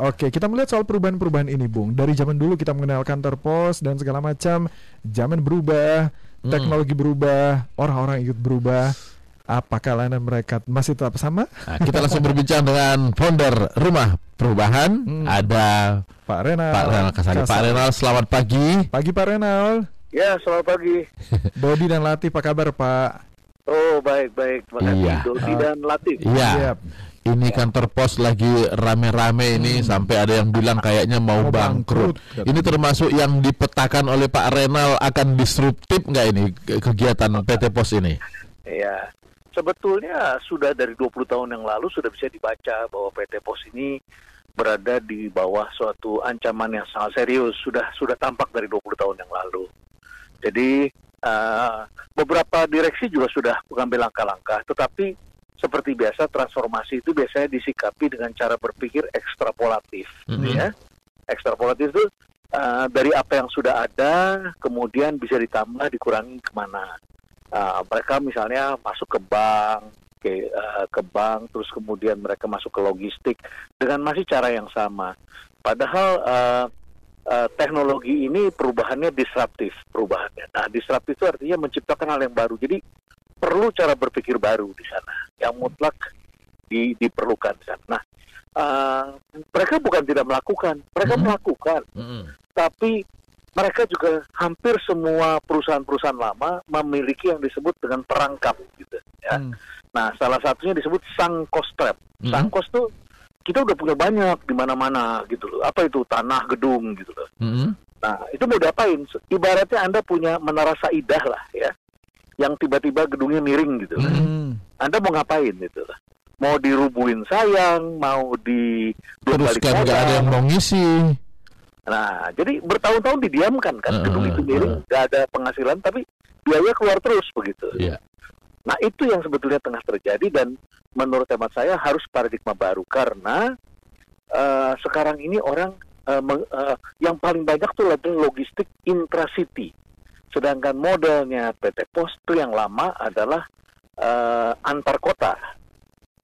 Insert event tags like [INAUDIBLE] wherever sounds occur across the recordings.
Oke, kita melihat soal perubahan-perubahan ini, Bung. Dari zaman dulu kita mengenal kantor pos dan segala macam, zaman berubah, Hmm. teknologi berubah, orang-orang ikut berubah. Apakah layanan mereka masih tetap sama? Nah, kita langsung berbincang dengan founder Rumah Perubahan. Hmm. Ada Pak Renal. Pak Renal Kasali. Pak. Renal, selamat pagi. Pagi Pak Renal. Ya, selamat pagi. [LAUGHS] Dodi dan Latif, apa kabar Pak? Oh, baik, baik. Terima kasih, Iya. Dodi dan Latif. Iya. Siap. Ini kantor pos lagi rame-rame ini sampai ada yang bilang kayaknya mau, Mau bangkrut. bangkrut, Ini termasuk yang dipetakan oleh Pak Renal akan disruptif nggak ini ke- kegiatan PT Pos ini? Ya, sebetulnya sudah dari 20 tahun yang lalu sudah bisa dibaca bahwa PT Pos ini berada di bawah suatu ancaman yang sangat serius. Sudah sudah tampak dari 20 tahun yang lalu. Jadi eh, beberapa direksi juga sudah mengambil langkah-langkah, tetapi seperti biasa transformasi itu biasanya disikapi dengan cara berpikir ekstrapolatif, Mhm. ya. Ekstrapolatif itu eh, dari apa yang sudah ada, kemudian bisa ditambah, dikurangi ke mana. Uh, mereka misalnya masuk ke bank, ke, uh, ke bank, terus kemudian mereka masuk ke logistik dengan masih cara yang sama. Padahal uh, uh, teknologi ini perubahannya disruptif, perubahannya. Nah, disruptif itu artinya menciptakan hal yang baru. Jadi perlu cara berpikir baru di sana, yang mutlak di, diperlukan di sana. Nah, uh, mereka bukan tidak melakukan, mereka Hmm. melakukan tapi mereka juga hampir semua perusahaan-perusahaan lama memiliki yang disebut dengan perangkap gitu ya. Hmm. Nah, salah satunya disebut sunk cost trap. Hmm. Sunk cost tuh kita udah punya banyak di mana-mana gitu loh. Apa itu tanah, gedung gitu loh. Mm-mm. Nah, itu mau diapain? Ibaratnya Anda punya menara Saidah lah ya. Yang tiba-tiba gedungnya miring gitu. Hmm. Anda mau ngapain gitu loh. Mau dirubuhin sayang, mau di Terus kan nggak ada yang mau ngisi. Nah, jadi bertahun-tahun didiamkan kan Heeh, gedung itu miring, nggak ada penghasilan, tapi biaya keluar terus begitu. Iya. Nah, itu yang sebetulnya tengah terjadi dan menurut hemat saya harus paradigma baru karena eh, sekarang ini orang meng- eh, yang paling banyak tuh adalah logistik intracity. Sedangkan modelnya PT Pos itu yang lama adalah eh, antar kota.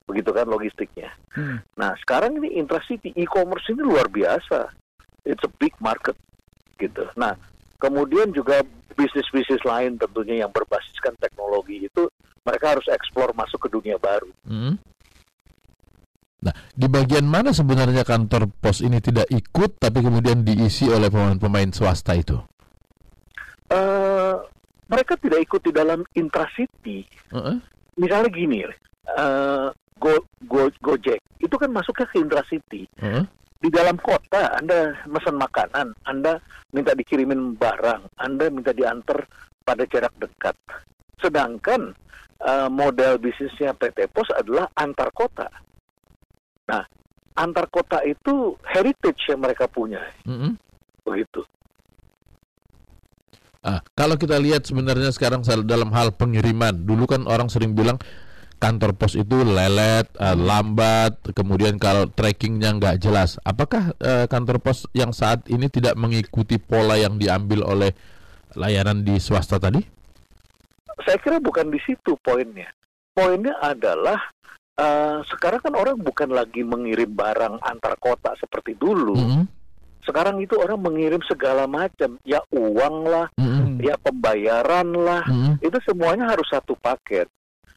Begitu kan logistiknya. Hmm. Nah, sekarang ini intracity e-commerce ini luar biasa. It's a big market gitu. Nah, kemudian juga bisnis-bisnis lain tentunya yang berbasiskan teknologi itu mereka harus eksplor masuk ke dunia baru. Mm. Nah, di bagian mana sebenarnya kantor pos ini tidak ikut, tapi kemudian diisi oleh pemain-pemain swasta itu? Eh mereka tidak ikut di dalam intracity. Heeh. Misalnya gini, eh Go, Go, Gojek itu kan masuknya ke intracity. Heeh. Di dalam kota Anda pesan makanan, Anda minta dikirimin barang, Anda minta diantar pada jarak dekat. Sedangkan eh, model bisnisnya PT Pos adalah antar kota. Nah, antar kota itu heritage yang mereka punya, Mm-mm. begitu. Kalau kita lihat sebenarnya sekarang dalam hal pengiriman, dulu kan orang sering bilang kantor pos itu lelet, ah, lambat, kemudian kalau trackingnya nggak jelas. Apakah eh, kantor pos yang saat ini tidak mengikuti pola yang diambil oleh layanan di swasta tadi? Saya kira bukan di situ poinnya. Poinnya adalah eh, sekarang kan orang bukan lagi mengirim barang antar kota seperti dulu. Mm-mm. Sekarang itu orang mengirim segala macam, ya uang lah, Mm-mm. ya pembayaran lah, Mm-mm. itu semuanya harus satu paket.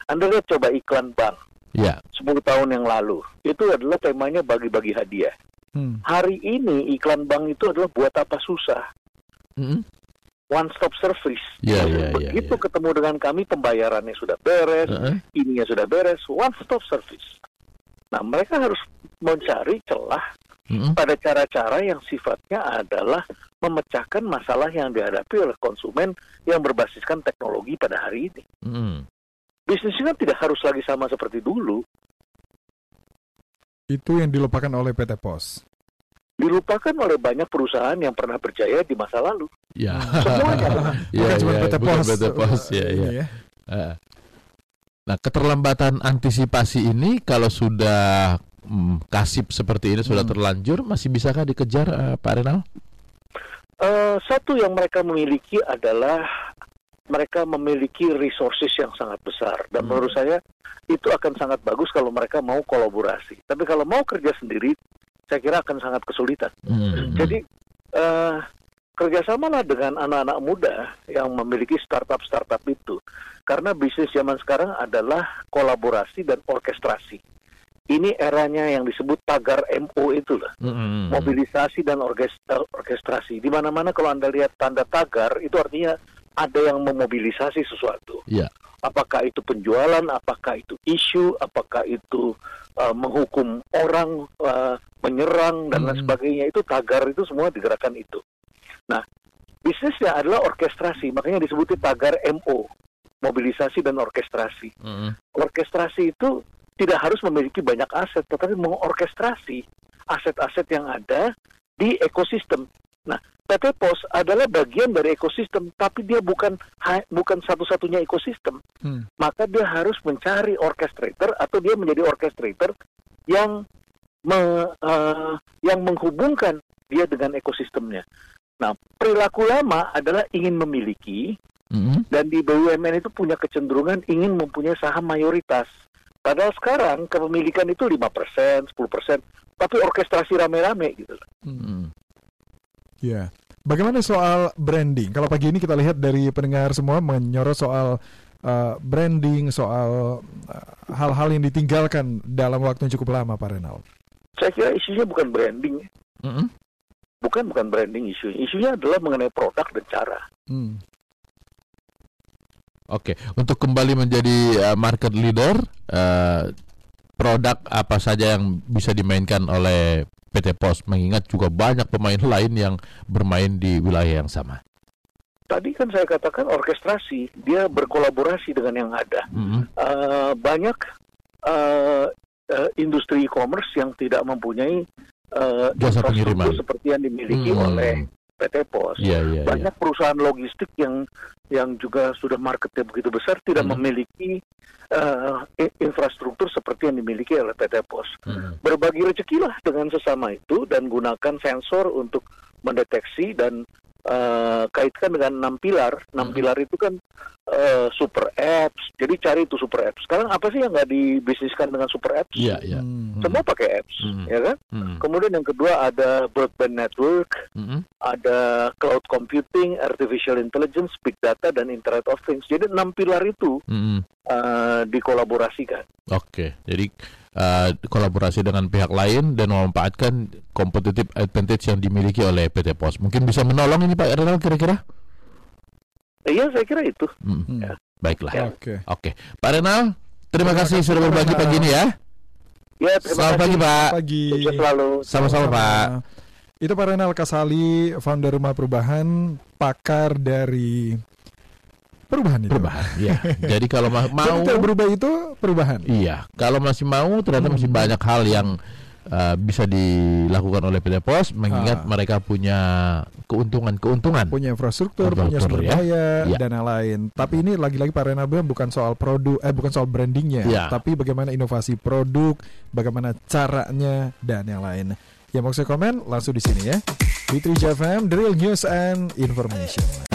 Anda lihat coba iklan bank Ya. 10 tahun yang lalu. Itu adalah temanya bagi-bagi hadiah. Hmm. Hari ini iklan bank itu adalah buat apa susah. Mm-mm. One stop service. Ya, ya, ya, Begitu ya. ketemu dengan kami pembayarannya sudah beres, Heeh. ininya sudah beres, one stop service. Nah, mereka harus mencari celah Mm-mm. pada cara-cara yang sifatnya adalah memecahkan masalah yang dihadapi oleh konsumen yang berbasiskan teknologi pada hari ini. Mm-mm. Bisnisnya kan tidak harus lagi sama seperti dulu. Itu yang dilupakan oleh PT Pos. Dilupakan oleh banyak perusahaan yang pernah berjaya di masa lalu. Ya. Semuanya. [LAUGHS] Ya, bukan cuma ya, PT Pos. PT Pos, ya, ya. Ah. Nah, keterlambatan antisipasi ini kalau sudah mm, kasip seperti ini sudah Hmm. terlanjur masih bisakah dikejar eh, Pak Renal? Eh, satu yang mereka miliki adalah mereka memiliki resources yang sangat besar dan Hmm. menurut saya itu akan sangat bagus kalau mereka mau kolaborasi. Tapi kalau mau kerja sendiri saya kira akan sangat kesulitan. Hmm. Jadi eh, kerjasamalah dengan anak-anak muda yang memiliki startup-startup itu, karena bisnis zaman sekarang adalah kolaborasi dan orkestrasi. Ini eranya yang disebut tagar MO itu lah, Hmm. mobilisasi dan orkes- eh, orkestrasi. Di mana-mana kalau anda lihat tanda tagar itu artinya ada yang memobilisasi sesuatu. Ya. Apakah itu penjualan, apakah itu isu, apakah itu uh, menghukum orang, uh, menyerang dan lain Hmm. sebagainya itu tagar itu semua digerakkan itu. Nah, bisnisnya adalah orkestrasi, makanya disebutnya tagar MO, mobilisasi dan orkestrasi. Hmm. Orkestrasi itu tidak harus memiliki banyak aset, tetapi mengorkestrasi aset-aset yang ada di ekosistem. Nah, PT Pos adalah bagian dari ekosistem, tapi dia bukan bukan satu-satunya ekosistem. Hmm. Maka dia harus mencari orchestrator atau dia menjadi orchestrator yang me- eh, yang menghubungkan dia dengan ekosistemnya. Nah, perilaku lama adalah ingin memiliki Hmm. dan di BUMN itu punya kecenderungan ingin mempunyai saham mayoritas. Padahal sekarang kepemilikan itu 5%, 10%, tapi orkestrasi rame-rame gitu. Hmm. Ya. Bagaimana soal branding? Kalau pagi ini kita lihat dari pendengar semua menyorot soal uh, branding, soal uh, hal-hal yang ditinggalkan dalam waktu yang cukup lama, Pak Renal. Saya kira isunya bukan branding, Hmm. bukan bukan branding isu. Isunya adalah mengenai produk dan cara. Hmm. Oke, untuk kembali menjadi uh, market leader, uh, produk apa saja yang bisa dimainkan oleh PT Pos, mengingat juga banyak pemain [LAUGHS] lain yang bermain di wilayah yang sama. Tadi kan saya katakan orkestrasi, dia berkolaborasi dengan yang ada. Hmm. Eh, banyak eh, eh, industri e-commerce yang tidak mempunyai eh, Jasa pengiriman. seperti yang dimiliki Hmm. oleh PT Pos. Iya, iya, iya. banyak perusahaan logistik yang yang juga sudah marketnya begitu besar tidak Hmm. memiliki i- infrastruktur seperti yang dimiliki oleh PT Pos. Hmm. Berbagi rezekilah dengan sesama itu dan gunakan sensor untuk mendeteksi dan eh, kaitkan dengan enam pilar. Enam Hmm. pilar itu kan eh, super apps. Jadi cari itu super apps. Sekarang apa sih yang nggak dibisniskan dengan super apps? Iya, iya. Hmm. Semua pakai apps, Hmm. ya kan? Hmm. Kemudian yang kedua ada broadband network, Hmm. ada cloud computing, artificial intelligence, big data, dan Internet of Things. Jadi enam pilar itu Hmm. uh, dikolaborasikan. Oke, jadi uh, kolaborasi dengan pihak lain dan memanfaatkan competitive advantage yang dimiliki oleh PT Pos. Mungkin bisa menolong ini Pak Renal kira-kira? Iya, saya kira itu. Hmm. Hmm. Ya. Baiklah. Ya. Oke. Oke, Pak Renal, terima, Terima kasih kasih, sudah berbagi pagi ini ya. Ya, terima Selamat kasih. pagi Pak. Pagi. Sukses selalu. Sama-sama Pak. Itu Pak Renal Kasali, founder Rumah Perubahan, pakar dari perubahan itu. Perubahan. Iya. [LAUGHS] Jadi kalau ma- mau Jadi berubah itu perubahan. Iya, kalau masih mau ternyata masih Hmm. banyak hal yang uh, bisa dilakukan oleh PT Pos mengingat Ah. mereka punya keuntungan-keuntungan. punya infrastruktur, Infrastruktur, punya sumber ya. daya Ya. dan lain-lain. Tapi ini lagi-lagi Pak bilang bukan soal produk, eh bukan soal brandingnya, Ya. tapi bagaimana inovasi produk, bagaimana caranya dan yang lain. Ya mau saya komen langsung di sini ya. Fitri FM, The Real News and Information.